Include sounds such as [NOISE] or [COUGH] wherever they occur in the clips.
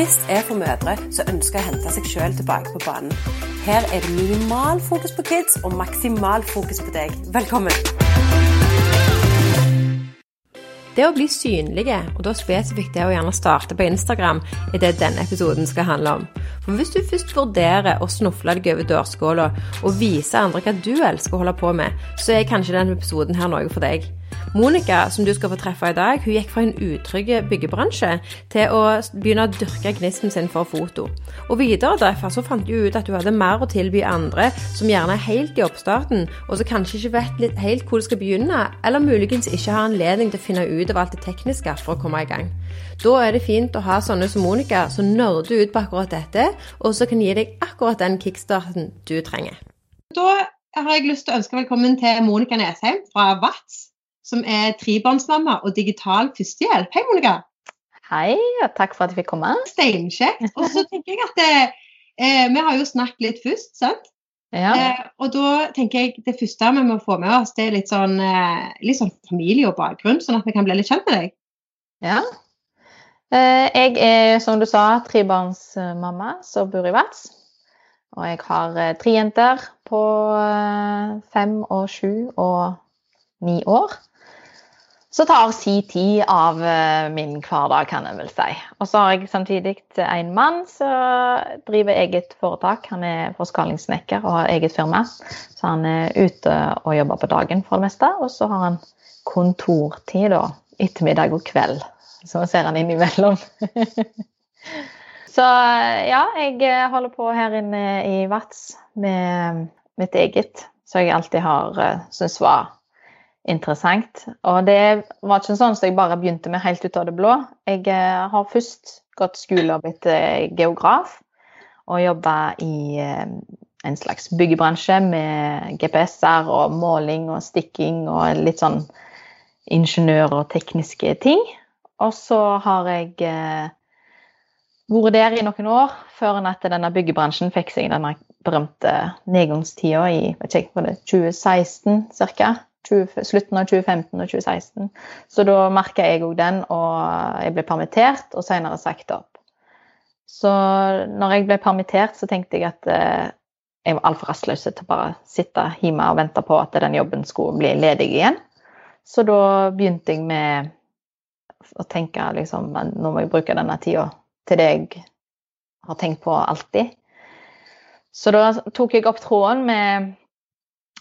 Gnist er for mødre som ønsker å hente seg sjøl tilbake på banen. Her er det minimal fokus på kids og maksimal fokus på deg. Velkommen! Det å bli synlige, og da spesifikt det å gjerne starte på Instagram, er det denne episoden skal handle om. For hvis du først vurderer å snufle deg over dørskåla og vise andre hva du elsker å holde på med, så er kanskje denne episoden her noe for deg. Monica, som du skal få treffe i dag, hun gikk fra en utrygg byggebransje til å begynne å dyrke gnisten sin for foto. Og videre derfor så fant hun ut at hun hadde mer å tilby andre som gjerne er helt i oppstarten, og som kanskje ikke vet helt hvor de skal begynne, eller muligens ikke har anledning til å finne ut av alt det tekniske for å komme i gang. Da er det fint å ha sånne som Monica som nerder ut på akkurat dette, og som kan gi deg akkurat den kickstarten du trenger. Da har jeg lyst til å ønske velkommen til Monica Nesheim fra VATS som er trebarnsmamma og digital førstehjelp. Hei, Monica. Hei, og takk for at jeg fikk komme. Steinkjekt. Og så tenker jeg at det, eh, Vi har jo snakket litt først, sant? Ja. Eh, og da tenker jeg det første vi må få med oss, det er litt sånn, eh, litt sånn familie og bakgrunn, sånn at vi kan bli litt kjent med deg. ja. Eh, jeg er, som du sa, trebarnsmamma som bor i Vats. Og jeg har eh, tre jenter på eh, fem og sju og ni år. Så tar si tid av eh, min hverdag, kan jeg vel si. Og så har jeg samtidig en mann som driver eget foretak. Han er forskalingssnekker og har eget firma. Så han er ute og jobber på dagen for det meste. Og så har han kontortid da, ettermiddag og kveld. Så ser han innimellom. [LAUGHS] så ja, jeg holder på her inne i Vats med mitt eget, som jeg alltid har syntes var interessant. Og det var ikke sånn som jeg bare begynte med helt ut av det blå. Jeg eh, har først gått skole og blitt eh, geograf, og jobba i eh, en slags byggebransje med GPS-er og måling og stikking og litt sånn ingeniør- og tekniske ting. Og så har jeg vært der i noen år, før at denne byggebransjen fikk seg denne berømte nedgangstida i ikke, var det 2016 ca. 20, slutten av 2015 og 2016. Så da merka jeg òg den, og jeg ble permittert og senere sagt opp. Så når jeg ble permittert, så tenkte jeg at eh, jeg var altfor rastløs til å bare sitte hjemme og vente på at den jobben skulle bli ledig igjen. Så da begynte jeg med å tenke liksom Nå må jeg bruke denne tida til det jeg har tenkt på alltid. Så da tok jeg opp tråden med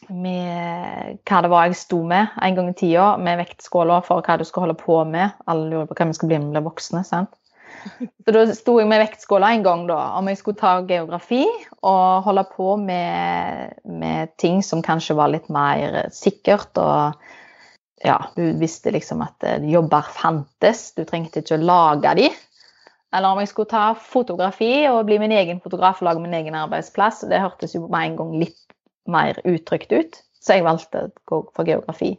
med hva det var jeg sto med en gang i tida, med vektskåla for hva du skal holde på med. Alle lurer på hva vi skal bli når vi blir voksne. sant? [LAUGHS] Så da sto jeg med vektskåla en gang, da, om jeg skulle ta geografi og holde på med, med ting som kanskje var litt mer sikkert. og ja, du visste liksom at eh, jobber fantes, du trengte ikke å lage de. Eller om jeg skulle ta fotografi og bli min egen fotograf og lage min egen arbeidsplass. Det hørtes jo med en gang litt mer uttrykt ut, så jeg valgte å gå for geografi.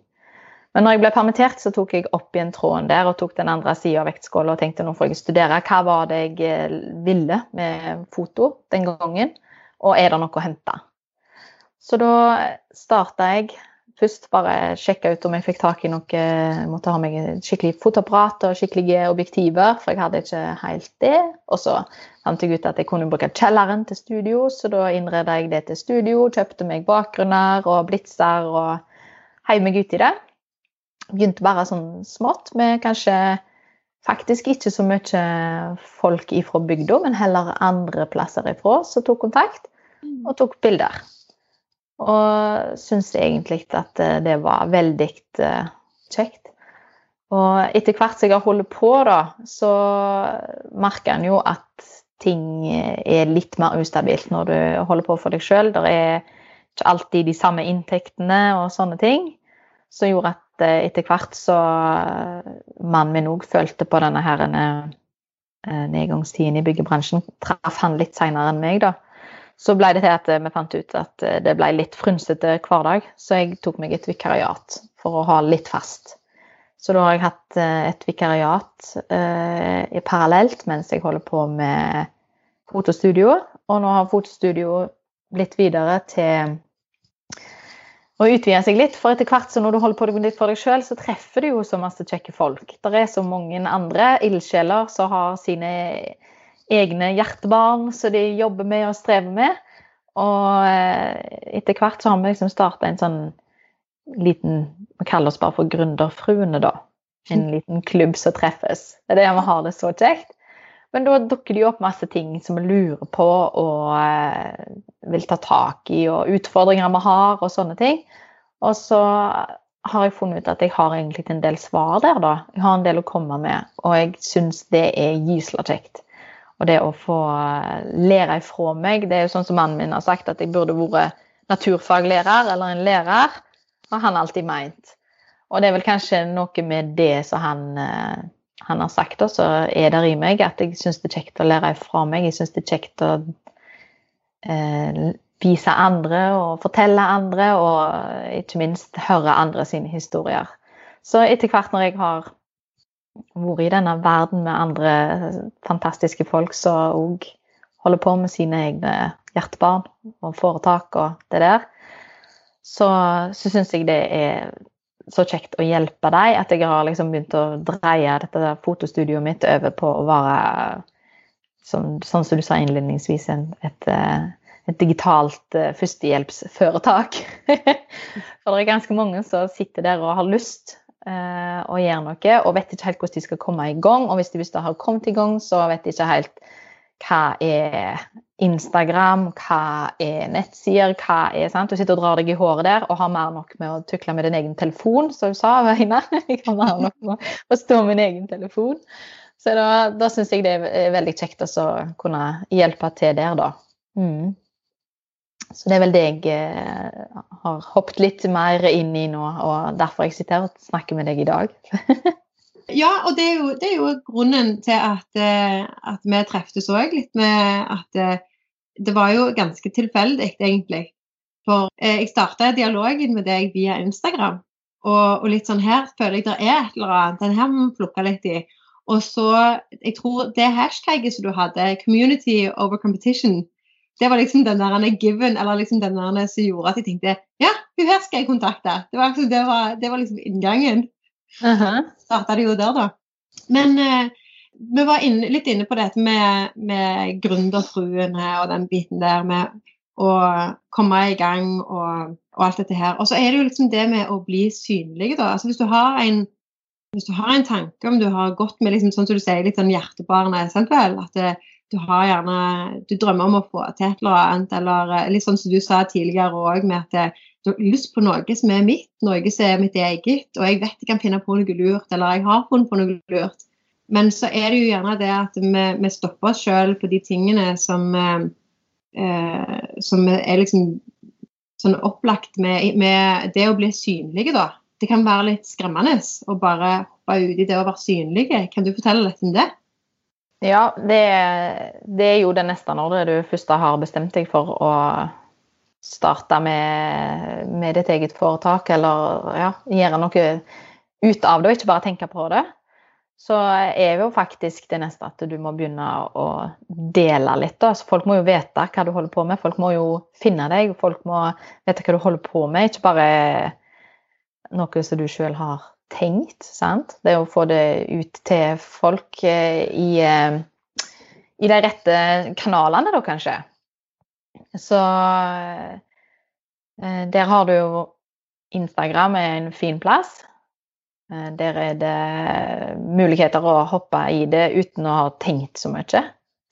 Men når jeg ble permittert, så tok jeg opp igjen tråden der og tok den andre sida av vektskåla og tenkte nå får jeg studere hva var det jeg eh, ville med foto den gangen, og er det noe å hente. Så da starta jeg først bare sjekka ut om jeg fikk tak i noe jeg Måtte ha meg skikkelig fotoapparat og skikkelige objektiver, for jeg hadde ikke helt det. Og så fant jeg ut at jeg kunne bruke kjelleren til studio, så da innreda jeg det til studio. Kjøpte meg bakgrunner og blitser og heiv meg ut i det. Begynte bare sånn smått med kanskje faktisk ikke så mye folk ifra bygda, men heller andre plasser ifra som tok kontakt mm. og tok bilder. Og syns egentlig at eh, det var veldig eh, kjekt. Og etter hvert som jeg har holdt på, da, så merker en jo at ting er litt mer ustabilt når du holder på for deg sjøl. Det er ikke alltid de samme inntektene og sånne ting. Som gjorde at eh, etter hvert så mannen min òg følte på denne her nedgangstiden i byggebransjen. Traff han litt seinere enn meg, da. Så ble det til at vi fant ut at eh, det ble litt frynsete hverdag, så jeg tok meg et vikariat for å ha litt fast. Så da har jeg hatt eh, et vikariat eh, parallelt mens jeg holder på med fotostudio. Og nå har fotostudio blitt videre til å utvide seg litt. For etter hvert så når du holder på litt for deg sjøl, så treffer du jo så masse kjekke folk. Det er så mange andre ildsjeler som har sine egne hjertebarn som de jobber med og strever med. Og eh, etter hvert så har vi liksom starta en sånn liten Vi kaller oss bare for Gründerfruene, da. En liten klubb som treffes. Det er det vi har det så kjekt. Men da dukker det jo opp masse ting som vi lurer på og eh, vil ta tak i, og utfordringer vi har, og sånne ting. Og så har jeg funnet ut at jeg har egentlig en del svar der, da. Jeg har en del å komme med, og jeg syns det er gysla kjekt. Og det å få eh, lære ifra meg Det er jo sånn som mannen min har sagt, at jeg burde vært naturfaglærer eller en lærer. Har han alltid meint. Og det er vel kanskje noe med det som han eh, han har sagt, og så er det i meg at jeg syns det er kjekt å lære fra meg. Jeg syns det er kjekt å eh, vise andre og fortelle andre, og ikke minst høre andre sine historier. Så etter hvert når jeg har vært i denne verden med andre fantastiske folk som òg holder på med sine egne hjertebarn og foretak og det der, så, så syns jeg det er så kjekt å hjelpe deg at jeg har liksom begynt å dreie dette fotostudioet mitt over på å være, som, sånn som du sa innledningsvis, et, eh, et, digitalt uh, førstehjelpsforetak. [LAUGHS] For det er ganske mange som sitter der og har lyst uh, gjør gjøre noe, og vet ikke helt hvordan de skal komme i gang. Og hvis de, hvis de har kommet i gang, så vet de ikke helt hva er Instagram, hva er nettsider, hva er sant? Du sitter og drar deg i håret der og har mer nok med å tukle med din egen telefon, som du sa, Veina. [LAUGHS] Jeg har mer nok med å stå med min egen telefon. Så da, da syns jeg det er veldig kjekt å kunne hjelpe til der, da. Mm. Så det er vel det jeg eh, har hoppet litt mer inn i nå, og derfor jeg sitter her og snakker med deg i dag. [LAUGHS] Ja, og det er jo, det er jo grunnen til at, eh, at vi treftes òg. Litt med at eh, det var jo ganske tilfeldig, egentlig. For jeg starta dialogen med deg via Instagram. Og, og, litt sånn her føler jeg det er et eller annet. Den her må vi plukke litt i. Og så, jeg tror det hashtagget som du hadde, 'community over competition', det var liksom den der given, eller liksom den der som gjorde at jeg tenkte ja, hun her skal jeg kontakte. Det var, liksom, det var, det var liksom inngangen. Uh -huh. Starta det jo der, da. Men eh, vi var inne, litt inne på dette med, med gründerfruene og den biten der med å komme i gang og, og, alt dette her. Og så er det jo liksom det med å bli synlig, da. Altså hvis du har en hvis du har en tanke om du har gått med liksom, sånn som du sier, litt sånn hjertebarnet, sant vel? At det, du har gjerne Du drømmer om å få til et eller annet, eller eh, litt sånn som du sa tidligere òg, med at du har lyst på noe som er mitt, noe som er mitt eget, og jeg vet jeg kan finne på noe lurt, eller jeg har funnet på noe lurt. Men så er det jo gjerne det at vi, vi stopper oss sjøl på de tingene som, eh, eh, som er liksom sånn opplagt med, med, det å bli synlige, da. Det kan være litt skremmende å bare hoppe ut i det å være synlige. Kan du fortelle litt om det? Ja, det, det er jo det neste når du først har bestemt deg for å starte med, med, ditt eget foretak, eller ja, gjøre noe ut av det, og ikke bare tenke på det, så er jo faktisk det neste at du må begynne å dele litt. Da. Folk må jo vite hva du holder på med, folk må jo finne deg, folk må vite hva du holder på med, ikke bare noe som du sjøl har tenkt. sant? Det å få det ut til folk eh, i, eh, i de rette kanalene, da kanskje. Så eh, der har du jo Instagram er en fin plass. Der er det muligheter å hoppe i det uten å ha tenkt så mye.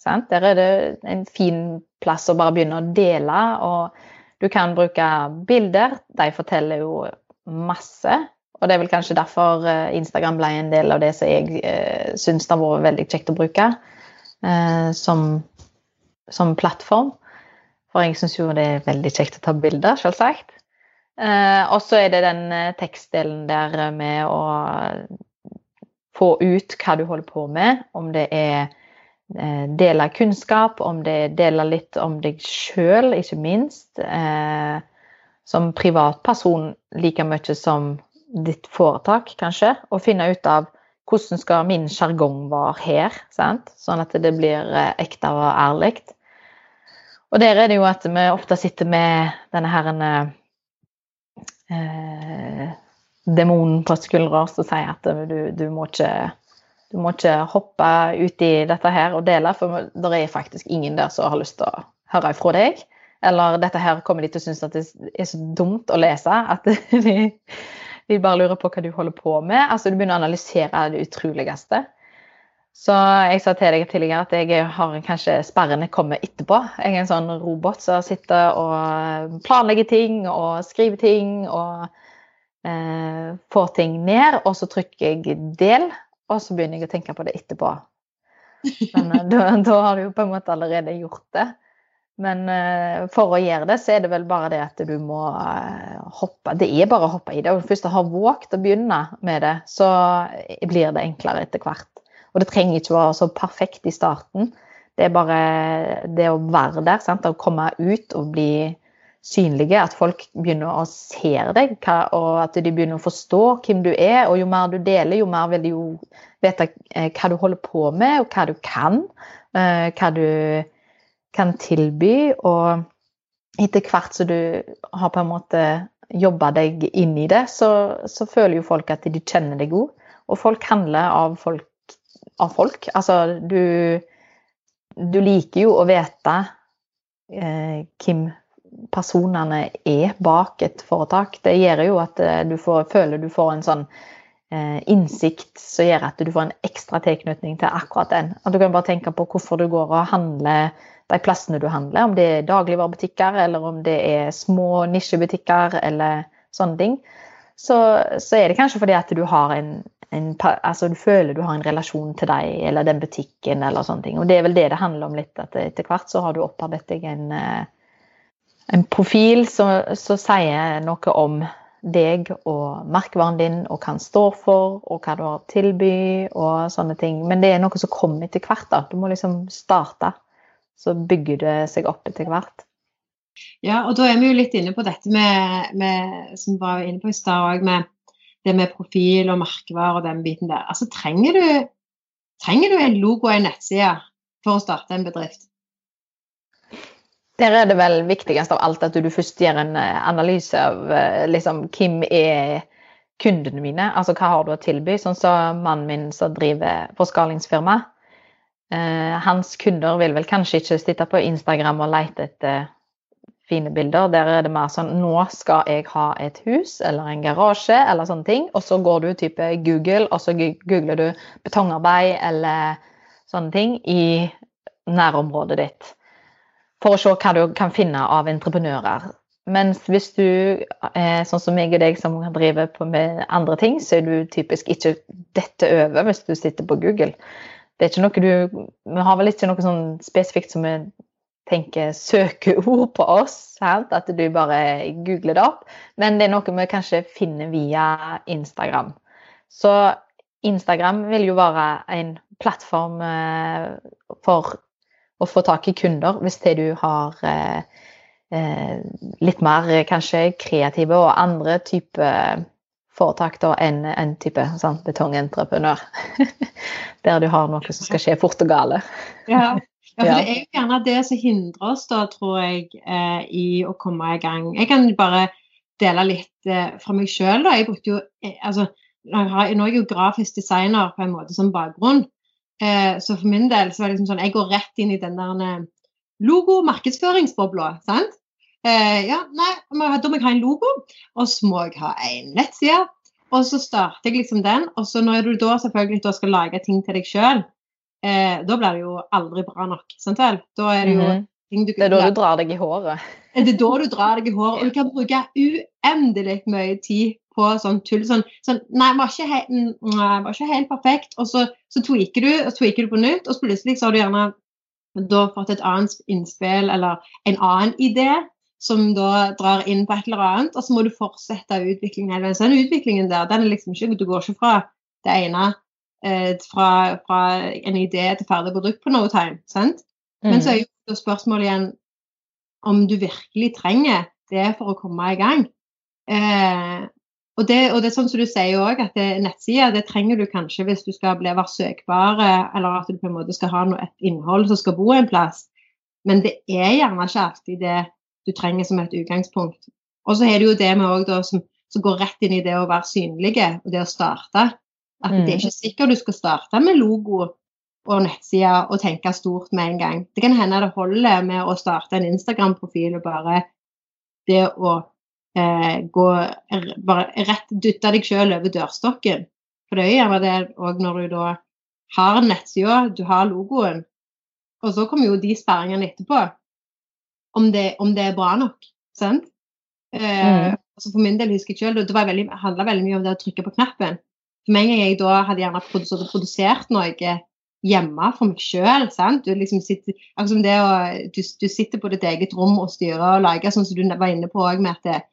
Sant? Der er det en fin plass å bare begynne å dele. Og du kan bruke bilder. De forteller jo masse. Og det er vel kanskje derfor eh, Instagram ble en del av det som jeg eh, syns har vært veldig kjekt å bruke eh, som, som plattform. For jeg syns jo det er veldig kjekt å ta bilder, selvsagt. Eh, og så er det den eh, tekstdelen der med å få ut hva du holder på med. Om det er eh, dele kunnskap, om det er dele litt om deg sjøl, ikke minst. Som privatperson like mye som ditt foretak, kanskje. Og finne ut av hvordan skal min sjargong være her, sant? sånn at det blir eh, ekte og ærlig. Og der er det jo at vi ofte sitter med denne herren eh, demonen på skuldra som sier at du, du, må ikke Du må ikke hoppe ut i dette her og dele, for det er faktisk ingen der som har lyst til å høre ifra deg. Eller dette her kommer de til å synes at det er så dumt å lese at [LAUGHS] de, de bare lurer på hva du holder på med. Altså Du begynner å analysere det utroligste. Så jeg sa til deg tidligere at jeg har kanskje sperrene kommer etterpå. Jeg er en sånn robot som sitter og planlegger ting og skriver ting og eh, får ting ned. Og så trykker jeg 'del', og så begynner jeg å tenke på det etterpå. Men eh, da, [LAUGHS] da har du jo på en måte allerede gjort det. Men uh, for å gjøre det, så er det vel bare det at du må uh, hoppe Det er bare å hoppe i det. Og først har våget å begynne med det, så blir det enklere etter hvert. Og det trenger ikke være så perfekt i starten. Det er bare det å være der, sant? å komme ut og bli synlige. At folk begynner å se deg, og at de begynner å forstå hvem du er. Og jo mer du deler, jo mer vil de jo vite eh, hva du holder på med, og hva du kan. Hva du kan tilby. Og etter hvert som du har på en måte jobba deg inn i det, så, så, føler jo folk at de kjenner deg god. Og folk handler av folk. Av folk. Altså, du, du liker jo å vite eh, hvem personene er bak et foretak. Det gjør jo at eh, du får, føler du får en sånn innsikt som gjør at du får en ekstra tilknytning til akkurat den. At du kan bare tenke på hvorfor du går og handler de plassene du handler, om det er dagligvarebutikker eller om det er små nisjebutikker eller sånne ting, så, så er det kanskje fordi at du har en, en, altså du føler du har en relasjon til deg eller den butikken eller sånne ting. Og det er vel det det handler om litt, at etter hvert så har du opparbeidet deg en, eh, en profil som sier noe om deg og merkevaren din og hva den står for, og hva du har å tilby og sånne ting. Men det er noe som kommer etter hvert. da. Du må liksom starte så bygger det seg opp etter hvert. Ja, og da er vi jo litt inne på dette med, med som vi var inne på i stad med det med profil og merkevare og den biten der. Altså, trenger du, trenger du en logo og en nettside for å starte en bedrift? Der er det vel viktigst av alt at du først gjør en eh, analyse av eh, liksom, hvem er kundene mine. Altså hva har du å tilby? Sånn som mannen min som driver forskalingsfirma. Eh, hans kunder vil vel kanskje ikke sitte på Instagram og lete etter fine bilder. Der er det mer sånn Nå skal jeg ha et hus eller en garasje eller sånne ting. Og så går du type Google, og så googler du betongarbeid eller sånne ting i nærområdet ditt. For å se hva du kan finne av entreprenører. Mens hvis du er sånn som meg og deg som driver med andre ting, så er du typisk ikke dette over hvis du sitter på Google det er ikke noe du Vi har vel ikke noe sånn spesifikt som vi tenker søkeord på oss. Sant? At du bare googler det opp. Men det er noe vi kanskje finner via Instagram. Så Instagram vil jo være en plattform eh, for å få tak i kunder hvis det du har eh, eh, litt mer kanskje kreative og andre typer foretak da enn en type sånn, betongentreprenør. [LAUGHS] Der du har noe som skal skje fort og gale. ja. Ja, for Det er jo gjerne det som hindrer oss, da, tror jeg, eh, i å komme i gang. Jeg kan bare dele litt eh, fra meg sjøl. Jeg brukte jo eh, altså, Nå er jeg jo grafisk designer på en måte som bakgrunn. Eh, så for min del så var det liksom sånn Jeg går rett inn i den der eh, logo-markedsføringsbobla. sant? Eh, ja, nei, Da må jeg ha en logo, og så må jeg ha en nettside. Og så starter jeg liksom den. Og så når du da selvfølgelig da skal lage ting til deg sjøl, eh, da blir det jo aldri bra nok. sant vel? Da er det jo mm -hmm. ting du kan Det er da du drar deg i håret. Det er da du drar deg i håret. Og du [LAUGHS] kan bruke uendelig mye tid på sånn tull. Sånn, sånn Nei, var ikke, he nei, var ikke helt perfekt. Og så, så tweaker du, og tweaker du på nytt, og så plutselig så har du gjerne da fått et annet innspill eller en annen idé som da drar inn på et eller annet, og så må du fortsette utviklingen hele veien. Så den utviklingen der, den er liksom ikke Du går ikke fra det ene eh, fra, fra, en idé til ferdig produkt på no time. sant? Mm. Men så er jo spørsmålet igjen om du virkelig trenger det for å komme i gang. Eh, og, det, og, det, er sånn som du sier òg, at nettsider det trenger du kanskje hvis du skal bli være søkbare, eller at du på en måte skal ha noe, et innhold som skal bo en plass. Men det er gjerne ikke alltid det du trenger som et utgangspunkt. Og så er det jo det med da, som, som, går rett inn i det å være synlige og det å starte. At det er ikke sikkert du skal starte med logo og nettsider og tenke stort med en gang. Det kan hende det holder med å starte en Instagram-profil og bare det å eh, gå bare rett dytte deg sjøl over dørstokken. For det er gjerne det òg når du da har nettsida, du har logoen, og så kommer jo de sperringene etterpå. Om det, om det er bra nok. Sant? Eh, mm. altså for min del husker jeg selv, Det handla veldig mye om det å trykke på knappen. For med en gang jeg da hadde gjerne produsert noe hjemme for meg sjøl. Du, liksom sitter, altså du, du, sitter på ditt eget rom og styrer og lager, sånn som du var inne på òg, med at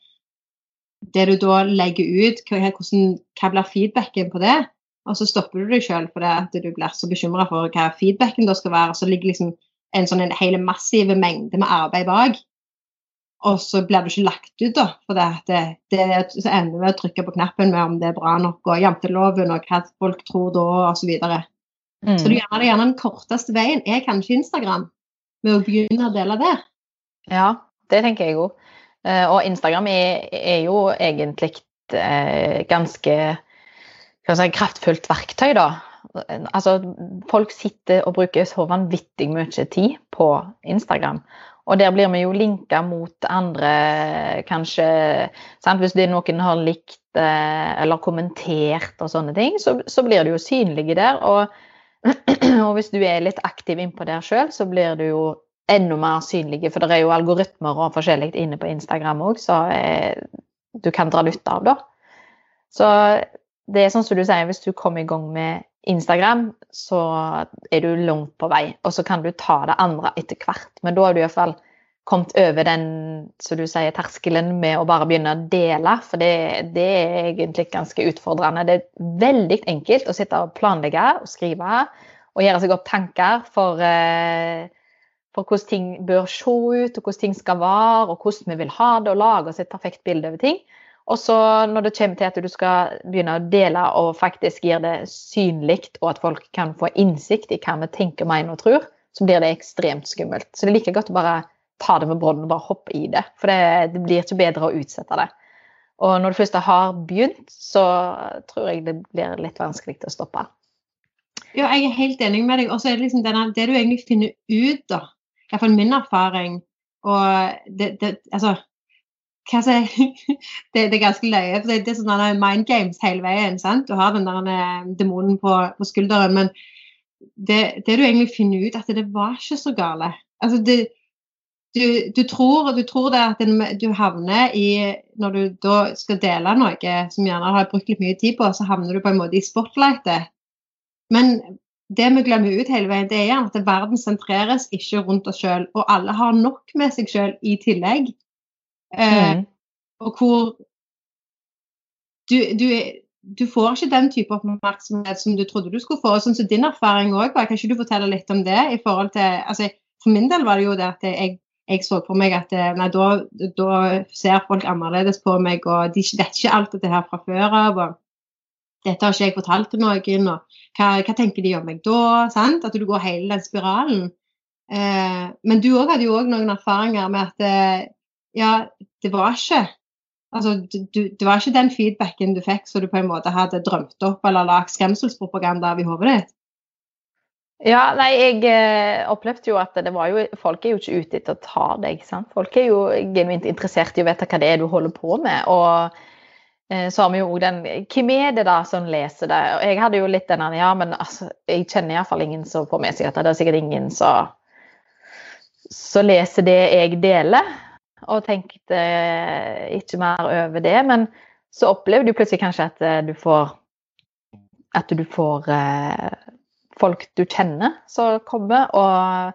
det, det, du da legger ut, hvordan, hva blir feedbacken på det? Og så stopper du deg sjøl for det at du blir så bekymra for hva feedbacken da skal være. Og så ligger liksom en sånn en hele massiv mengde med arbeid bak. Og så blir du ikke lagt ut, da. For det, det, det ender med å trykke på knappen med om det er bra nok, og janteloven, og hva folk tror da, osv. Så, Mm. Så du gjør det gjerne den korteste veien er kanskje Instagram, med å begynne å dele der. Ja, det tenker jeg jo. Eh, og Instagram er, er jo egentlig et ganske si, kraftfullt verktøy, da. Altså, folk sitter og bruker så vanvittig mye tid på Instagram. Og der blir vi jo linka mot andre, kanskje sant? Hvis det er noen har likt eh, eller kommentert og sånne ting, så, så blir det jo synlig der. Og [CLEARS THROAT] og hvis du er litt aktiv innpå der sjøl, så blir du jo enda mer synlige, For det er jo algoritmer og forskjellig inne på Instagram òg, så eh, du kan dra nytte av, da. Så det er sånn som du sier, hvis du kommer i gang med Instagram, så er du langt på vei. Og så kan du ta det andre etter hvert. Men da har du iallfall kommet over den som du sier, terskelen med å bare begynne å dele. For det, det, er egentlig ganske utfordrende. Det er veldig enkelt å sitte og planlegge og skrive og gjøre seg opp tanker for, eh, for hvordan ting bør se ut, og hvordan ting skal være, og hvordan vi vil ha det, og lage oss et perfekt bilde over ting. Og så når det kommer til at du skal begynne å dele og faktisk gjøre det synlig, og at folk kan få innsikt i hva vi tenker, mener og tror, så blir det ekstremt skummelt. Så det er like godt å bare ta det med brodden og bare hoppe i det. For det, det, blir ikke bedre å utsette det. Og når du først har begynt, så tror jeg det blir litt vanskelig å stoppe. Ja, jeg er helt enig med deg. Og så er det liksom denne, det du egentlig finner ut, da, iallfall min erfaring og det, det altså hva jeg, [LAUGHS] det, det, er ganske løye. for Det, det er sånn mind games hele veien. sant? Du har den der eh, demonen på, på skulderen. Men det, det, du egentlig finner ut, at det var ikke så gale. Altså det, du, du, tror, du tror det at du havner i Når du da skal dele noe som gjerne har brukt litt mye tid på, så havner du på en måte i spotlightet. Men det vi glemmer ut hele veien, det er at verden sentreres ikke rundt oss sjøl. Og alle har nok med seg sjøl i tillegg. Eh, mm. Og hvor du, du, du, får ikke den type oppmerksomhet som du trodde du skulle få. Sånn som din erfaring òg var. Kan ikke du fortelle litt om det? i forhold til, altså For min del var det jo det at jeg jeg så for meg at eh, nei, da, da, ser folk annerledes på meg, og de vet ikke alt dette her fra før av. og Dette har ikke jeg fortalt til noen, og hva, hva tenker de om meg da? Sant? At du går hele den spiralen. Eh, men du òg hadde jo òg noen erfaringer med at eh, ja, det var ikke altså, du, det var ikke den feedbacken du fikk som du på en måte hadde drømt opp eller lagd skremselspropaganda av i hodet ditt. Ja, nei, jeg eh, opplevde jo at det var jo Folk er jo ikke ute etter å ta deg. sant? Folk er jo genuint interessert i å vite hva det er du holder på med. Og så har vi jo den Hvem er det da som leser det? Og jeg hadde jo litt den Ja, men altså, jeg kjenner iallfall ingen som får med seg dette. Det er sikkert ingen som leser det jeg deler. Og tenkte ikke mer over det. Men så opplevde du plutselig kanskje at eh, du får At du får eh, folk du kjenner som kommer. Og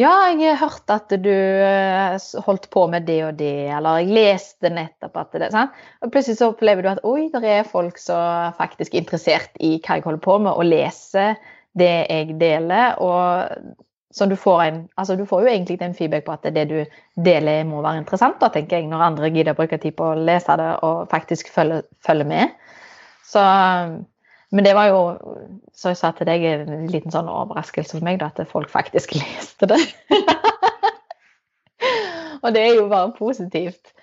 ja, jeg har hørt at du eh, holdt på med det og det, eller jeg leste nettopp at det sant? Og plutselig så opplever du at oi, det er folk som faktisk er interessert i hva jeg holder på med, og leser det jeg deler. og så du får, en, altså du får jo egentlig en feedback på at det du deler må være interessant, da, tenker jeg, når andre gidder å bruke tid på å lese det og faktisk følge, følge med. Så men det var jo, som jeg sa til deg, en liten sånn overraskelse for meg da, at folk faktisk [LAUGHS] leste det. og det er jo bare positivt.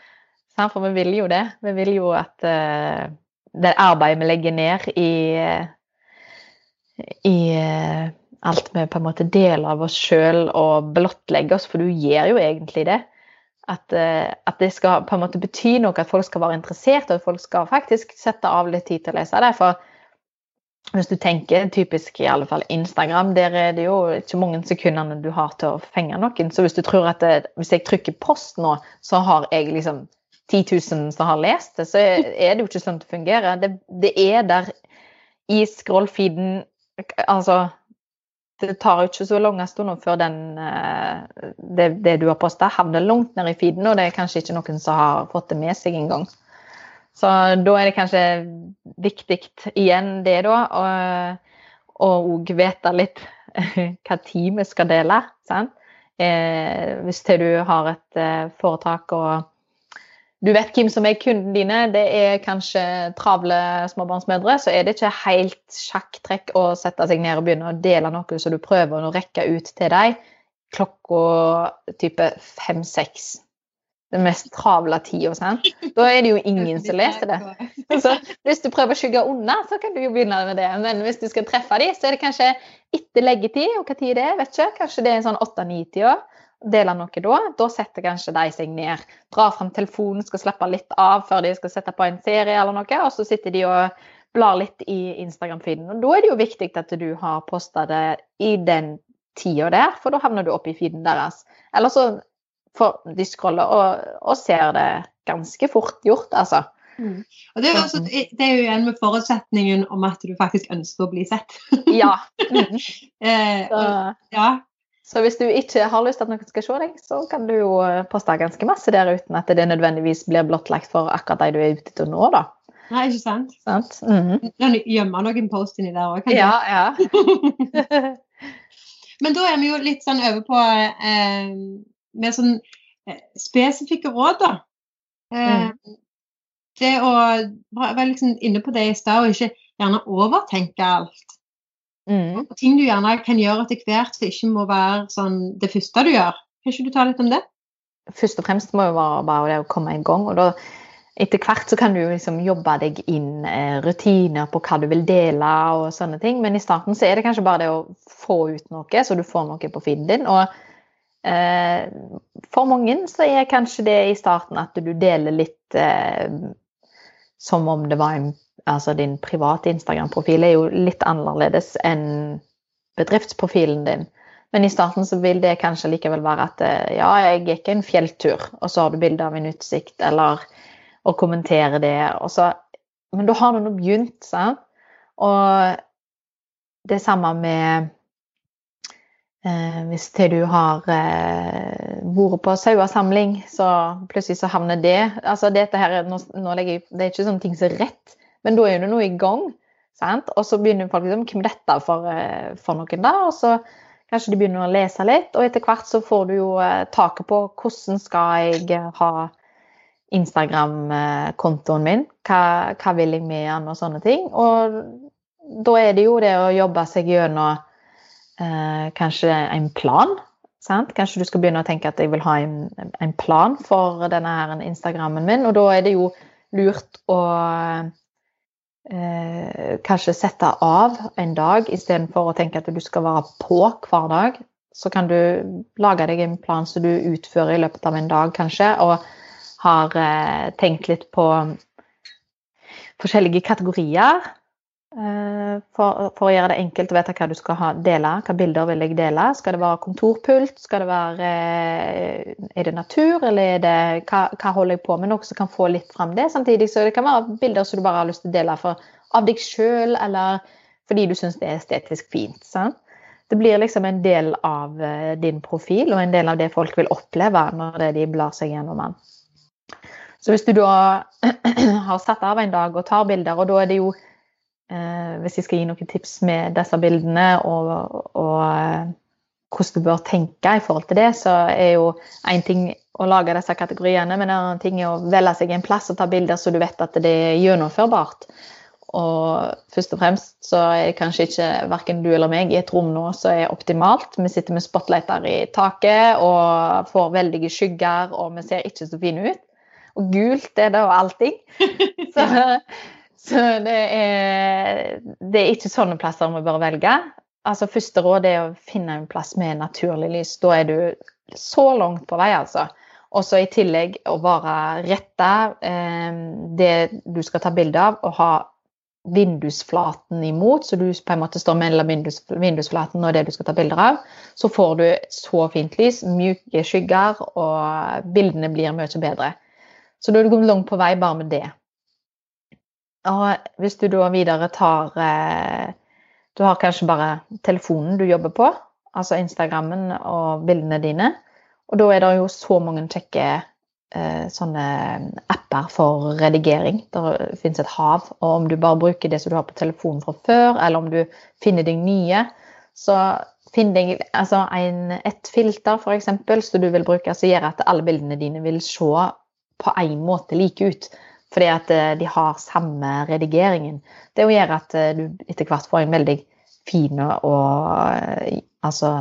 For vi vil jo det. Vi vil jo at uh, det arbeidet vi legger ned i, i eh, alt vi på en måte deler av oss sjøl og blottlegger oss, for du gjør jo egentlig det. At, eh, at, det skal på en måte bety noe, at folk skal være interessert, og at folk skal faktisk sette av litt tid til å lese det. For hvis du tenker typisk i alle fall Instagram, der er det jo ikke mange sekundene du har til å fenge noen. Så hvis du tror at det, hvis jeg trykker post nå, så har jeg liksom 10 000 som har lest det, så er det jo ikke sånn det fungerer. Det, det er der i scrollfeeden Altså det tar jo ikke så lange stunder før den, eh, det, det, du har posta, havner langt ned i feeden, og det er kanskje ikke noen som har fått det med seg engang. Så da er det kanskje viktig igjen det, da, å òg vite litt [LAUGHS] hva tid vi skal dele. Sant? Eh, hvis du har et eh, foretak og du vet hvem som er kundene dine, det er kanskje travle småbarnsmødre, så er det ikke helt sjakktrekk å sette seg ned og begynne å dele noe så du prøver å rekke ut til dem klokka type fem-seks. Den mest travle tida. Da er det jo ingen som leser det. Så hvis du prøver å skygge unna, så kan du jo begynne med det. Men hvis du skal treffe dem, så er det kanskje etter leggetid, og hva tid det er, vet ikke. Kanskje det er sånn åtte-ni-tida dele noe da, da setter kanskje de seg ned. Drar fram telefonen, skal slappe litt av før de skal sette på en serie eller noe, og så sitter de og blar litt i Instagram-feeden. Og Da er det jo viktig at du har posta det i den tida der, for da havner du opp i feeden deres. Eller så får de scroller og, og, ser det ganske fort gjort, altså. Mm. Og det er, også, det er, jo igjen med forutsetningen om at du faktisk ønsker å bli sett. ja. [LAUGHS] Mm. eh, og, ja. Så hvis du ikke har lyst til at noen skal se deg, så kan du jo eh, poste ganske masse der uten at det nødvendigvis blir blottlagt for akkurat de du er ute til nå, da. Nei, ikke sant? sant? Mm -hmm. Gjemme noen post inni der òg, du? Ja, ja. [LAUGHS] [LAUGHS] Men da er vi jo litt sånn over på eh, mer sånn eh, spesifikke råd, da. Eh, mm. Det å være liksom inne på det i stad, og ikke gjerne overtenke alt. Mm. Ting du gjerne kan gjøre etter hvert som ikke må være sånn det første du gjør. Kan ikke du ta litt om det? Først og fremst må det være bare det å komme i gang. og da etter hvert så kan du liksom jobbe deg inn eh, rutiner på hva du vil dele og sånne ting. Men i starten så er det kanskje bare det å få ut noe, så du får noe på feeden din. Og for mange så er kanskje det i starten at du deler litt eh, som om det var en altså din private Instagram-profil er jo litt annerledes enn bedriftsprofilen din. Men i starten så vil det kanskje likevel være at eh, ja, jeg gikk en fjelltur, og så har du bilde av en utsikt, eller å kommentere det. Så, men da har du nå begynt, sant? Og det samme med eh, Hvis til du har eh, vært på sauesamling, så plutselig så havner det altså dette her, nå, nå jeg, Det er ikke sånne ting som er rett, men da er det noe i gang. Sant? Og så begynner folk liksom Hvem er dette for, eh, for noen, da? Og så kanskje de begynner å lese litt, og etter hvert så får du jo eh, taket på hvordan skal jeg eh, ha Instagram-kontoen min, hva, hva, vil jeg med den, og sånne ting. Og da er det jo det å jobbe seg gjennom eh, kanskje en plan. Sant? Kanskje du skal begynne å tenke at jeg vil ha en, en plan for denne her Instagrammen min, og da er det jo lurt å eh, kanskje sette av en dag istedenfor å tenke at du skal være på hver dag. Så kan du lage deg en plan som du utfører i løpet av en dag, kanskje, og har eh, tenkt litt på forskjellige kategorier. Eh, for, for, å gjøre det enkelt å vite hva du skal ha, dele. Hva bilder vil jeg dele? Skal det være kontorpult? Skal det være eh, Er det natur, eller er det hva, hva holder jeg på med? Noe som kan få litt fram det. Samtidig så det kan være bilder som du bare har lyst til å dele for, av deg sjøl, eller fordi du syns det er estetisk fint. Sant? Det blir liksom en del av eh, din profil, og en del av det folk vil oppleve når de blar seg gjennom den. Så hvis du da [CLEARS THROAT] har satt av en dag og tar bilder, og da er det jo hvis jeg skal gi noen tips med disse bildene og, og eh, hvordan du bør tenke i forhold til det, så er jo én ting å lage disse kategoriene, men en annen ting er å velge seg en plass og ta bilder så du vet at det er gjennomførbart. Og først og fremst så er kanskje ikke verken du eller meg i et rom nå som er optimalt. Vi sitter med spotlighter i taket og får veldige skygger, og vi ser ikke så fine ut. Og gult er det og allting. [LAUGHS] Så Så det er, det er ikke sånne plasser vi bør velge. Altså Første råd er å finne en plass med naturlig lys. Da er du så langt på vei, altså. Og så i tillegg å være retta eh, det du skal ta bilde av, og ha vindusflaten imot, så du på en måte står mellom vindus, vindusflaten og det du skal ta bilder av. Så får du så fint lys, mjuke skygger, og bildene blir mye bedre. Så da er du langt på vei bare med det. Og hvis du da videre tar eh, Du har kanskje bare telefonen du jobber på, altså Instagrammen og bildene dine. Og da er det jo så mange kjekke eh, sånne apper for redigering. Det finnes et hav. Og om du bare bruker det som du har på telefonen fra før, eller om du finner deg nye, så finn deg altså en, et filter f.eks. som du vil bruke, som gjør at alle bildene dine vil se på en måte like ut. Fordi at eh, de har samme redigeringen. Det gjør at eh, du etter hvert får en veldig fin og eh, altså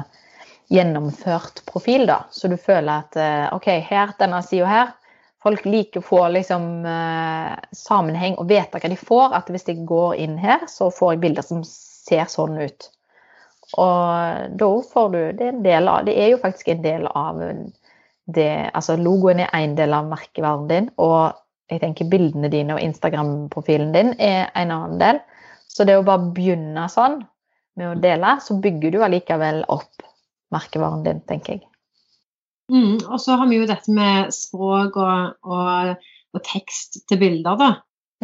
gjennomført profil, da. Så du føler at OK, her, denne sida her Folk liker å få liksom sammenheng og vite hva de får. At hvis de går inn her, så får jeg bilder som ser sånn ut. Og da får du Det er en del av Det er jo faktisk en del av det, altså logoen er en del av merkevaren din, og jeg tenker bildene dine og Instagram-profilen din er en annen del. Så det å bare begynne sånn, med å dele, så bygger du allikevel opp merkevaren din, tenker jeg. Mm, og så har vi jo dette med språk og, og, og tekst til bilder, da.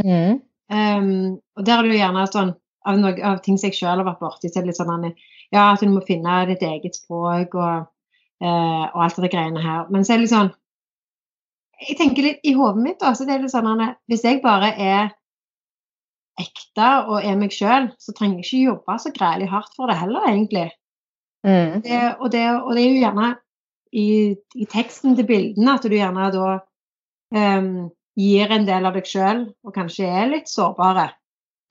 Mm. Um, og der er det jo gjerne sånn av, noe, av ting som jeg sjøl har vært borti, så er det litt sånn ja, at du må finne ditt eget språk og uh, og alt det greiene her. Men så er det litt sånn Jeg tenker litt i hodet mitt, også, det er litt sånn at hvis jeg bare er ekte og er meg sjøl, så trenger jeg ikke jobbe så greielig hardt for det heller, egentlig. Mm. Det, og, det, og, det, er jo gjerne i, i, teksten til bildene at du gjerne da um, gir en del av deg sjøl, og kanskje er litt sårbare.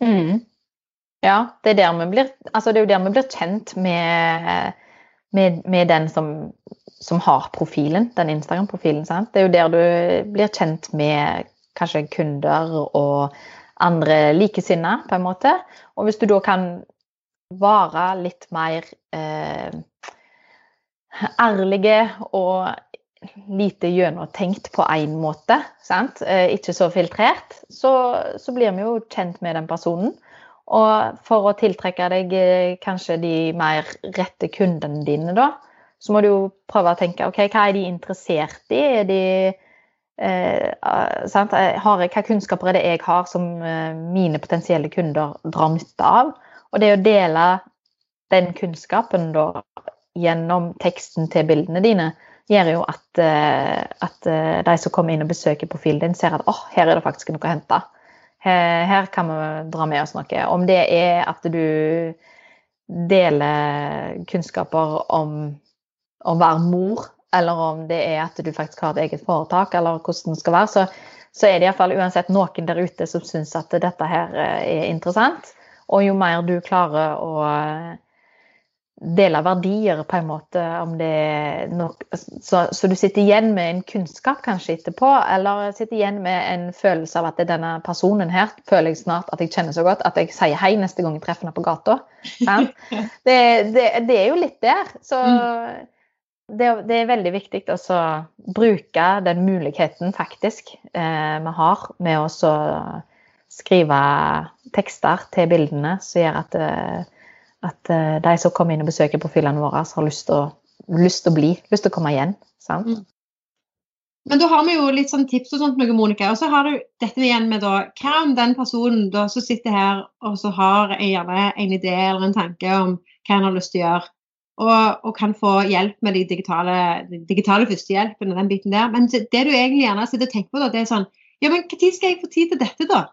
Mm. Ja, det er, blir, altså det er jo der vi blir kjent med med, med den som, som, har profilen, den Instagram-profilen. Det er jo der du blir kjent med kanskje kunder og andre likesinnede, på en måte. Og hvis du da kan være litt mer eh, ærlige og lite gjennomtenkt på én måte? Eh, ikke så filtrert, så, så, blir vi jo kjent med den personen. Og for å tiltrekke deg eh, kanskje de mer rette kundene dine, da, så må du jo prøve å tenke OK, hva er de interessert i? Er de eh, sant? Har jeg, hva kunnskaper er det jeg har som eh, mine potensielle kunder drar nytte av? Og det å dele den kunnskapen da gjennom teksten til bildene dine, gjør jo at, eh, at eh, de som kommer inn og besøker profilen din, ser at oh, her er det faktisk noe å hente. Her kan vi dra med oss noe. Om det er at du deler kunnskaper om å være mor, eller om det er at du faktisk har et eget foretak, eller hvordan det skal være, så, så er det iallfall uansett noen der ute som syns at dette her er interessant. Og jo mer du klarer å dele verdier, på en måte. Om det er nok, så, så, du sitter igjen med en kunnskap kanskje etterpå, eller sitter igjen med en følelse av at det er denne personen her føler jeg snart at jeg kjenner så godt at jeg sier hei neste gang jeg treffer henne på gata. [LAUGHS] Det, det, det, er jo litt der. Så mm. Det, det er veldig viktig å bruke den muligheten faktisk eh, vi har med å skrive tekster til bildene som gjør at eh, at uh, de som kommer inn og besøker profilene våre, har lyst til å, bli, lyst til å komme igjen. sant? Mm. Men da har vi jo litt sånn tips og sånt, noe, Monica. Og så har du dette igjen med da, hva om den personen da som sitter her og så har gjerne en idé eller en tanke om hva en har lyst til å gjøre, og, og kan få hjelp med de digitale, de digitale førstehjelpen og den biten der. Men det du egentlig gjerne sitter og tenker på, da, det er sånn Ja, men når skal jeg få tid til dette, da?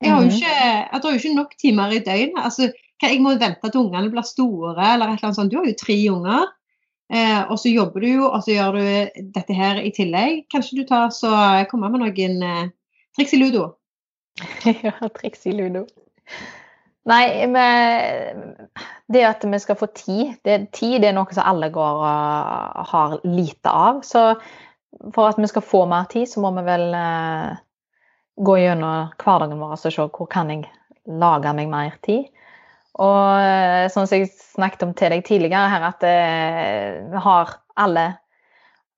Jeg har jo mhm. ikke, jeg har jo ikke nok timer i døgnet. altså jeg må vente til ungene blir store, eller et eller annet sånt. Du har jo tre unger. Eh, og så jobber du jo, og så gjør du dette her i tillegg. Kanskje du tar så kommer med noen eh, triks i ludo? [LAUGHS] ja, triks i ludo. Nei, men det at vi skal få tid det, Tid det er noe som alle går og har lite av. Så for at vi skal få mer tid, så må vi vel eh, gå gjennom hverdagen vår og se hvor kan jeg lage meg mer tid. Og eh, sånn som jeg snakket om til deg tidligere her, at eh, vi har alle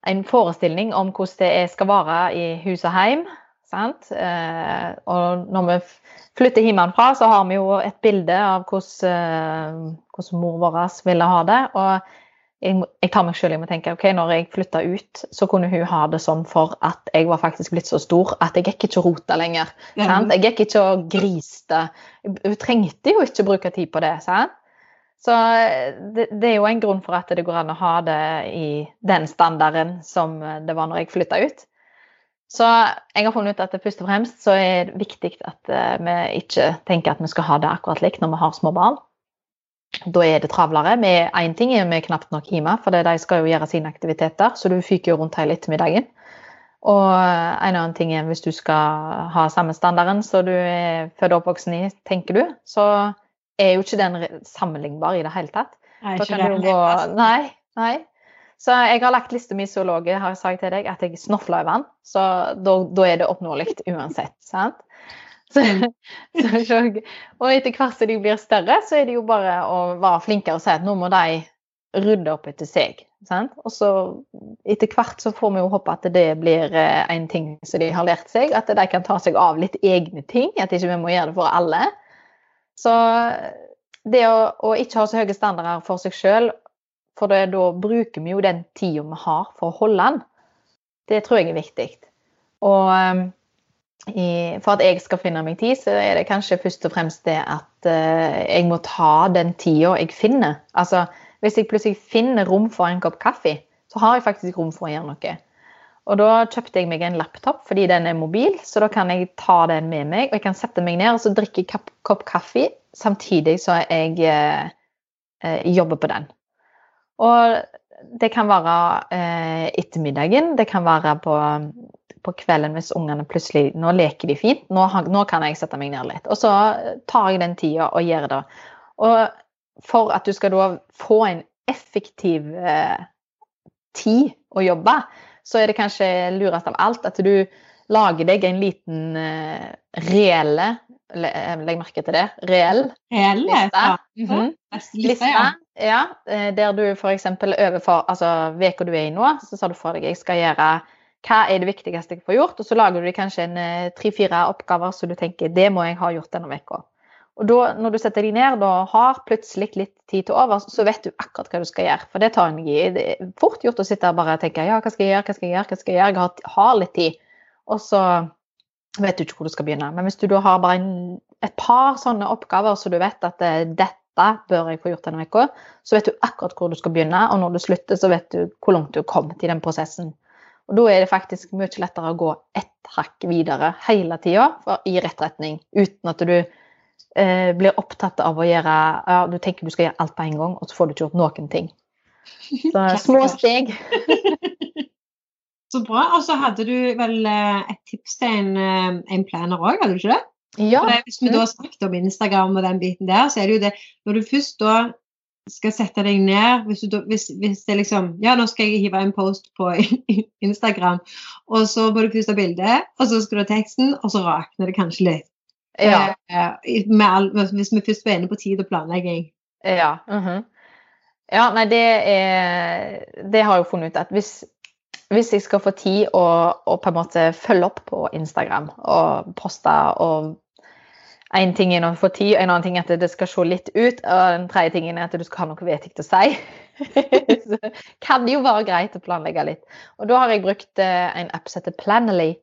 en forestilling om hvordan det skal være i hus og hjem. Sant? Eh, og når vi flytter hjemmefra, så har vi jo et bilde av hvordan, eh, mor vår ville ha det. Og jeg, jeg, tar meg selv i å tenke ok, når jeg flytta ut, så kunne hun ha det sånn for at jeg var faktisk blitt så stor at jeg gikk ikke og rota lenger. Sant? Jeg gikk ikke og griste. Hun trengte jo ikke bruke tid på det. sant? Så det, det, er jo en grunn for at det går an å ha det i den standarden som det var når jeg flytta ut. Så jeg har funnet ut at det først og fremst så er det viktig at eh, vi ikke tenker at vi skal ha det akkurat likt når vi har små barn. Da er det travlere. Med én ting er vi knapt nok hjemme, for de skal jo gjøre sine aktiviteter, så du fyker jo rundt hele ettermiddagen. Og en annen ting er hvis du skal ha samme standarden som du er født og oppvoksen i, tenker du, så er jo ikke den sammenlignbar i det hele tatt. Nei, da kan du gå Nei. nei. Så jeg har lagt lista mi så lav, har jeg sagt til deg, at jeg snofler i vann. Så da, da er det oppnåelig uansett. sant? Så, [LAUGHS] så, og etter hvert som de blir større, så er det jo bare å være flinkere og si at nå må de rydde opp etter seg. Sant? Og så etter hvert så får vi jo håpe at det blir eh, en ting som de har lært seg. At de kan ta seg av litt egne ting. At ikke vi må gjøre det for alle. Så det å, å ikke ha så høye standarder for seg sjøl, for da bruker vi jo den tida vi har for å holde den, det tror jeg er viktig. Og ehm, i, for at jeg skal finne meg tid, så er det kanskje først og fremst det at uh, jeg må ta den tida jeg finner. Altså, hvis jeg plutselig finner rom for en kopp kaffe, så har jeg faktisk rom for å gjøre noe. Og da kjøpte jeg meg en laptop fordi den er mobil, så da kan jeg ta den med meg. Og jeg kan sette meg ned og så drikke en kopp kaffe samtidig som jeg uh, jobber på den. Og det kan være eh, ettermiddagen, det kan være på på kvelden hvis ungene plutselig Nå leker de fint, nå, nå, kan jeg sette meg ned litt. Og så tar jeg den tida og gjør det. Og for at du skal da få en effektiv eh, tid å jobbe, så er det kanskje lurest av alt at du lager deg en liten eh, reelle Legg merke til det. Reell Reelle, liste. Mm -hmm. liste ja. ja. der du f.eks. overfor altså uka du er i nå, så sa du for deg jeg skal gjøre hva er det viktigste jeg får gjort, og så lager du kanskje en eh, tre-fire oppgaver så du tenker det må jeg ha gjort denne uka. Og da, når du setter deg ned og har plutselig litt tid til over, så vet du akkurat hva du skal gjøre. For det tar energi. Det er fort gjort å sitte og bare tenke ja, hva skal jeg gjøre, hva skal jeg gjøre, hva skal jeg gjøre? Jeg har, har litt tid. Og så vet du ikke hvor du skal begynne. Men hvis du da har bare en, et par sånne oppgaver så du vet at eh, dette bør jeg få gjort denne uka, så vet du akkurat hvor du skal begynne. Og når du slutter, så vet du hvor langt du har kommet i den prosessen. Og da er det faktisk mye lettere å gå ett hakk videre hele tida i rett retning, uten at du eh, blir opptatt av å gjøre ja, Du tenker du skal gjøre alt på en gang, og så får du ikke gjort noen ting. [LAUGHS] Så små steg. [LAUGHS] så bra. Og så hadde du vel eh, et tips til en, eh, en planer òg, hadde du ikke det? Ja. Det, hvis vi da snakket om Instagram og den biten der, så er det jo det Når du først da skal sette deg ned hvis, du, hvis, hvis, det liksom Ja, nå skal jeg hive en post på [LAUGHS] Instagram, og så må du ha bildet, og så skal du ha teksten, og så rakner det kanskje litt. Ja. Eh, all, hvis vi først var inne på tid og planlegging. Ja. Mm -hmm. Ja, nei, det er Det har jeg jo funnet ut at hvis, hvis jeg skal få tid å, å på en måte følge opp på Instagram og poste og en ting er å få tid, en annen ting er at det skal se litt ut, og den tredje tingen er at du skal ha noe vettig å si. [LAUGHS] så kan det jo være greit å planlegge litt. Og da har jeg brukt eh, en app som heter Planally.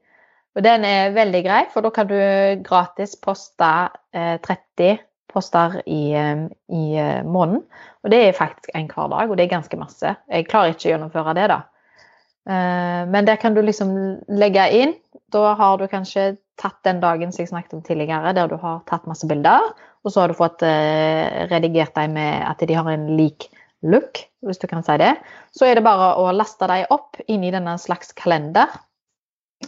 Og den er veldig grei, for da kan du gratis poste 30 eh, poster i, eh, i måneden. Og det er faktisk en hver dag, og det er ganske masse. Jeg klarer ikke å gjennomføre det, da. Men det kan du liksom legge inn. Da har du kanskje tatt den dagen som jeg snakket om tidligere, der du har tatt masse bilder, og så har du fått eh, redigert dem med at de har en lik look, hvis du kan si det. Så er det bare å laste dem opp inn i denne slags kalender.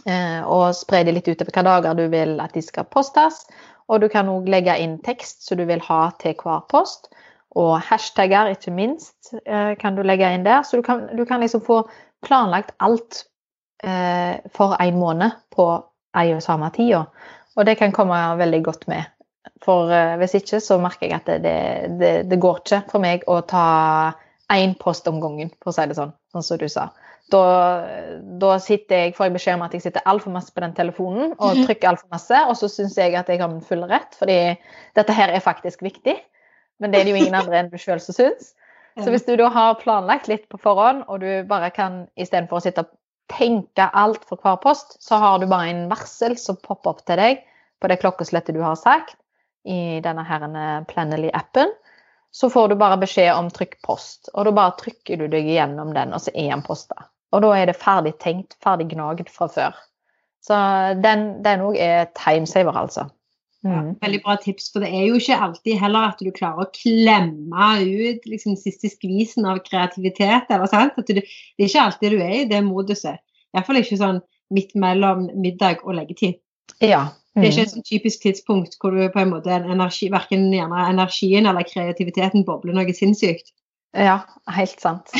Eh, og spre dem litt utover hvilke dager du vil at de skal postes. Og du kan òg legge inn tekst som du vil ha til hver post. Og hashtagger, ikke minst, eh, kan du legge inn der. Så du kan, du kan liksom få planlagt alt eh, for en måned på ei og samme tida. Og det kan komme veldig godt med. For eh, hvis ikke så merker jeg at det, det, det, det går ikke for meg å ta én post om gangen, for å si det sånn, sånn som du sa. Da, da jeg, får jeg beskjed om at jeg sitter altfor masse på den telefonen og mhm. trykker altfor masse, og så syns jeg at jeg har min fulle rett, fordi dette her er faktisk viktig. Men det er det jo ingen andre enn du sjøl som syns. Så hvis du da har planlagt litt på forhånd, og du bare kan istedenfor å sitte og tenke alt for hver post, så har du bare en varsel som popper opp til deg på det klokkeslettet du har sagt i denne Plannerly-appen. Så får du bare beskjed om trykk post, og da bare trykker du deg gjennom den, og så er den posta. Og da er det ferdig tenkt, ferdig gnagd fra før. Så den òg er timesaver, altså. Mm. Ja, veldig bra tips, for det er jo ikke alltid heller at du klarer å klemme ut liksom, siste skvisen av kreativitet. Eller, sant? Du, det er ikke alltid du er i det moduset. Iallfall ikke sånn midt mellom middag og leggetid. Ja, det er ikke mm. et sånn typisk tidspunkt hvor du på en måte energi, verken energien eller kreativiteten bobler noe sinnssykt. Ja, helt sant.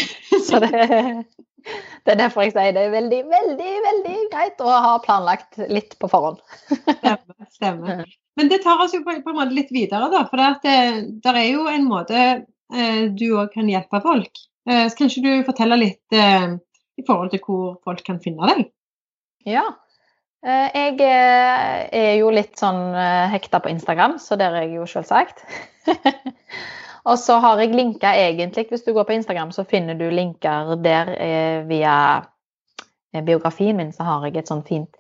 Så det, [LAUGHS] det, er derfor jeg sier det er veldig, veldig, veldig greit å ha planlagt litt på forhånd. Stemmer. stemmer. Men det tar oss jo på, på en måte litt videre, da. For det, det er jo en måte eh, du òg kan hjelpe folk. Eh, så kanskje du forteller litt eh, i forhold til hvor folk kan finne deg? Ja, Eh, jeg eh, er jo litt sånn eh, hekta på Instagram, så der er jeg jo selvsagt. [LAUGHS] og så har jeg linker egentlig, hvis du går på Instagram, så finner du linker der via biografien min, så har jeg et sånn fint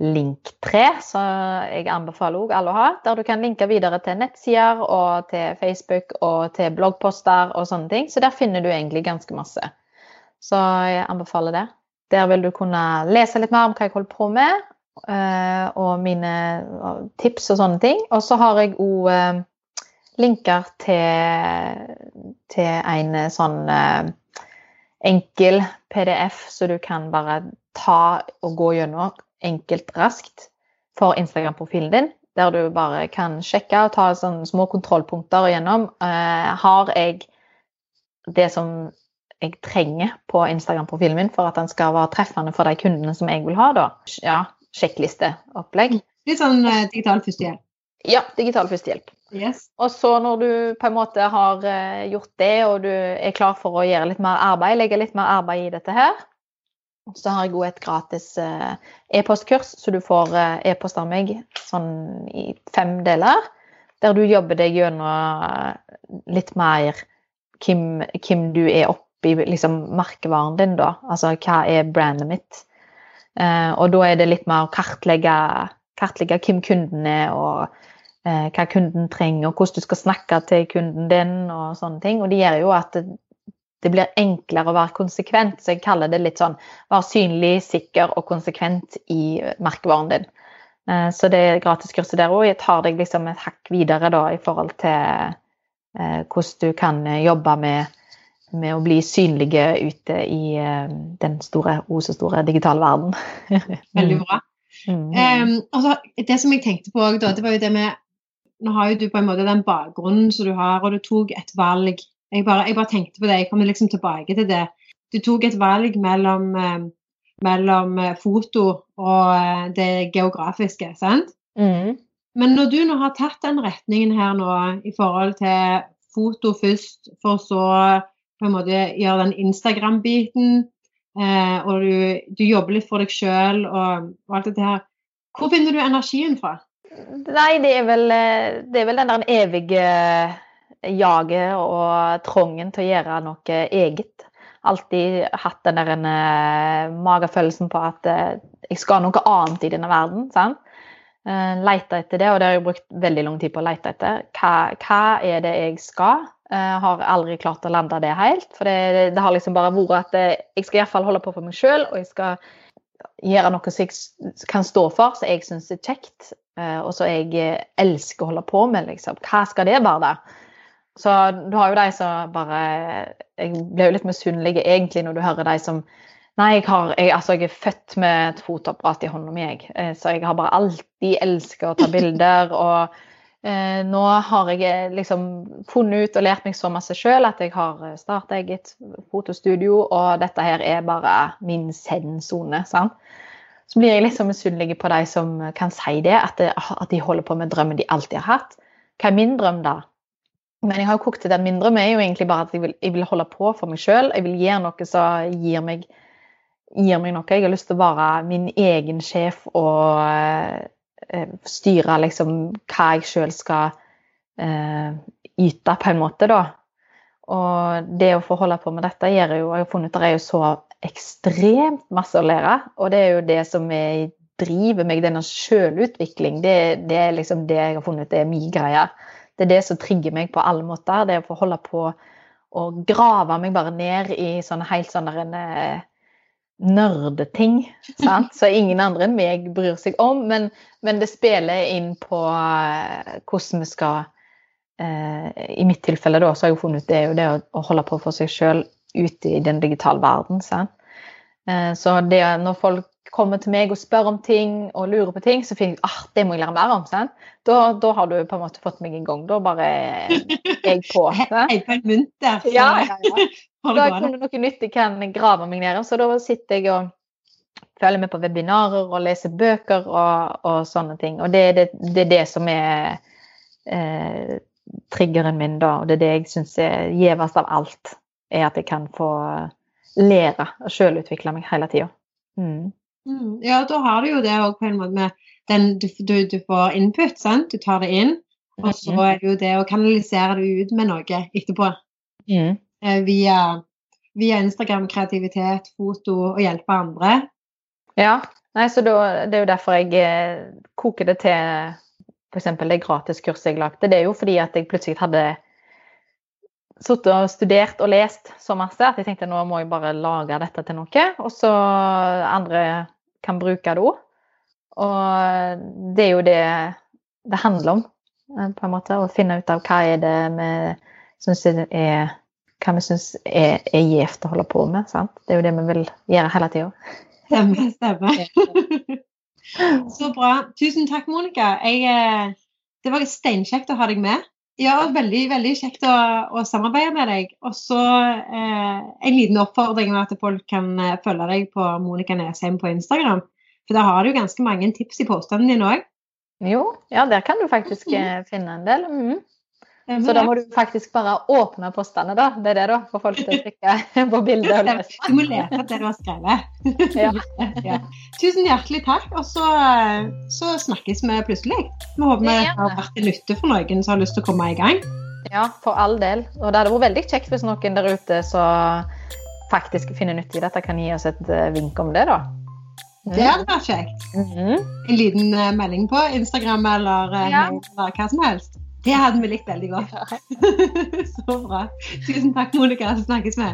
linktre, som jeg anbefaler også alle å ha. Der du kan linke videre til nettsider og til Facebook og til bloggposter og sånne ting. Så der finner du egentlig ganske masse. Så jeg anbefaler det. Der vil du kunne lese litt mer om hva jeg holder på med, Eh, og mine tips og sånne ting. Og så har jeg òg eh, linker til, til en sånn eh, enkel PDF, så du kan bare ta og gå gjennom enkelt, raskt for Instagram-profilen din. Der du bare kan sjekke og ta sånne små kontrollpunkter igjennom. har jeg det som jeg trenger på Instagram-profilen min for at den skal være treffende for de kundene som jeg vil ha, da. Ja, sjekklisteopplegg. Litt sånn uh, digital førstehjelp? Ja, digital førstehjelp. Yes. Og så når du på en måte har uh, gjort det, og du er klar for å gjøre litt mer arbeid, legge litt mer arbeid i dette her, så har jeg òg et gratis uh, e-postkurs, så du får e-post av meg sånn i fem deler. Der du jobber deg gjennom litt mer hvem, hvem du er oppi liksom merkevaren din, da. Altså hva er brandet mitt? Eh, og da er det litt mer å kartlegge, kartlegge hvem kunden er, og eh, hva kunden trenger, og hvordan du skal snakke til kunden din, og sånne ting. Og det gjør jo at det, blir enklere å være konsekvent. Så jeg kaller det litt sånn være synlig, sikker og konsekvent i merkevaren din. Eh, så det gratiskurset der òg tar deg liksom et hakk videre da, i forhold til hvordan du kan jobbe med med å bli synlige ute i den store, o så store digitale verden. [LAUGHS] Veldig bra. Mm. Um, altså, det som jeg tenkte på da, det var jo det med Nå har jo du på en måte den bakgrunnen som du har, og du tok et valg. Jeg bare, jeg bare tenkte på det, jeg kommer liksom tilbake til det. Du tok et valg mellom, uh, mellom eh, foto og uh, det geografiske, sant? Mm. Men når du nå har tatt den retningen her nå i forhold til foto først, for så på en måte gjøre den Instagram-biten, eh, og du, du, jobber litt for deg sjøl og, og, alt dette her. Hvor finner du energien fra? Nei, det er vel, eh, det er vel den der evige jaget og trangen til å gjøre noe eget. Alltid hatt den der uh, magefølelsen på at uh, jeg skal noe annet i denne verden. sant? Uh, leite etter det, og det har jeg brukt veldig lang tid på å lete etter. Hva, hva er det jeg skal? Har aldri klart å lande det helt. For det, det har liksom bare vært at jeg skal iallfall holde på for meg sjøl, og jeg skal gjøre noe som jeg kan stå for, som jeg syns er kjekt, og som jeg elsker å holde på med. liksom. Hva skal det være, da? Så du har jo de som bare Jeg blir jo litt misunnelig egentlig når du hører de som Nei, jeg, har, jeg, altså, jeg er født med et fotoapparat i hånda mi, jeg. Så jeg har bare alltid elsket å ta [LAUGHS] bilder. og Eh, nå har jeg eh, liksom funnet ut og lært meg så masse sjøl at jeg har eh, starta eget fotostudio, og dette her er bare min zen-sone. så blir jeg liksom misunnelig på de som kan si det, at, det, at de holder på med drømmen de alltid har hatt. Hva er min drøm, da? Men jeg har jo kokt til den men jeg er jo egentlig bare at jeg vil, jeg vil holde på for meg sjøl. Jeg vil gjøre noe som gir meg, gir meg noe. Jeg har lyst til å være min egen sjef og uh, styre liksom hva jeg sjøl skal uh, yte, på en måte, da. Og det å få holde på med dette gjør jo Jeg har funnet ut at det er jo så ekstremt masse å lære. Og det er jo det som driver meg, denne sjølutvikling. Det, det, er liksom det jeg har funnet ut er min greie. Det er det som trigger meg på alle måter. Det er å få holde på å grave meg bare ned i sånne helt sånne eh, nerdeting. [LAUGHS] Sant? Så ingen andre enn meg bryr seg om. Men, men det spiller inn på uh, hvordan vi skal uh, I mitt tilfelle da, så har jeg funnet ut det, det å, å holde på for seg sjøl ute i den digitale verden. Sant? Så det når folk kommer til meg og spør om ting og lurer på ting, så finner jeg ah, det må jeg lære mer om. Da, da, har du på en måte fått meg i gang. Da bare er jeg på. [LAUGHS] En mynt. Ja, ja, ja. [LAUGHS] Da jeg funnet noe nytt jeg kan grave meg ned i. Så da sitter jeg og følger med på webinarer og leser bøker og, og sånne ting. Og det, det, det, er det som er eh, triggeren min, da. Og det er det jeg syns er gjevest av alt. Er at jeg kan få lære og sjølutvikle meg hele tida. Mm. Mm, ja, da har du jo det òg på en måte med den du, du, du, får input, sant. Du tar det inn. Og så er det jo det å kanalisere det ut med noe etterpå. Mm. Eh, via, via, Instagram, kreativitet, foto og hjelpe andre. Ja. Nei, så da, det er jo derfor jeg eh, koker det til f.eks. det gratiskurset jeg lagde. Det er jo fordi at jeg plutselig hadde sittet og studert og lest så masse at jeg tenkte nå må jeg bare lage dette til noe. Og så andre kan bruke det òg. Og det er jo det det handler om, eh, på en måte. Å finne ut av hva er det vi syns er hva vi syns er, er gjevt å holde på med. Sant? Det er jo det vi vil gjøre hele tida. [LAUGHS] Stemmer, stemmer. [LAUGHS] så bra. Tusen takk, Monica. Jeg, eh, det var steinkjekt å ha deg med. Ja, veldig, veldig kjekt å, å samarbeide med deg. Og så eh, en liten oppfordring med at folk kan eh, følge deg på Monica Nesheim på Instagram. For da har du ganske mange tips i postene dine òg. Jo, ja, der kan du faktisk mm. finne en del. Mm. Så da må du faktisk bare åpne postene, da. Det er det, da. For folk til å trykke [LAUGHS] på bildet og. Du må lese det du har skrevet. Ja. [LAUGHS] ja. Tusen hjertelig takk. Og så, så, snakkes vi plutselig. Vi håper vi har vært til nytte for noen som har lyst til å komme i gang. Ja, for all del. Og det hadde vært veldig kjekt hvis noen der ute som faktisk finner nytte i dette, kan gi oss et eh, vink om det, da. Det hadde vært kjekt. -hmm. En liten uh, melding på Instagram eller, uh, ja. eller hva som helst. Det hadde vi likt veldig godt. [LAUGHS] Så bra. Tusen takk, Monica. Så snakkes vi.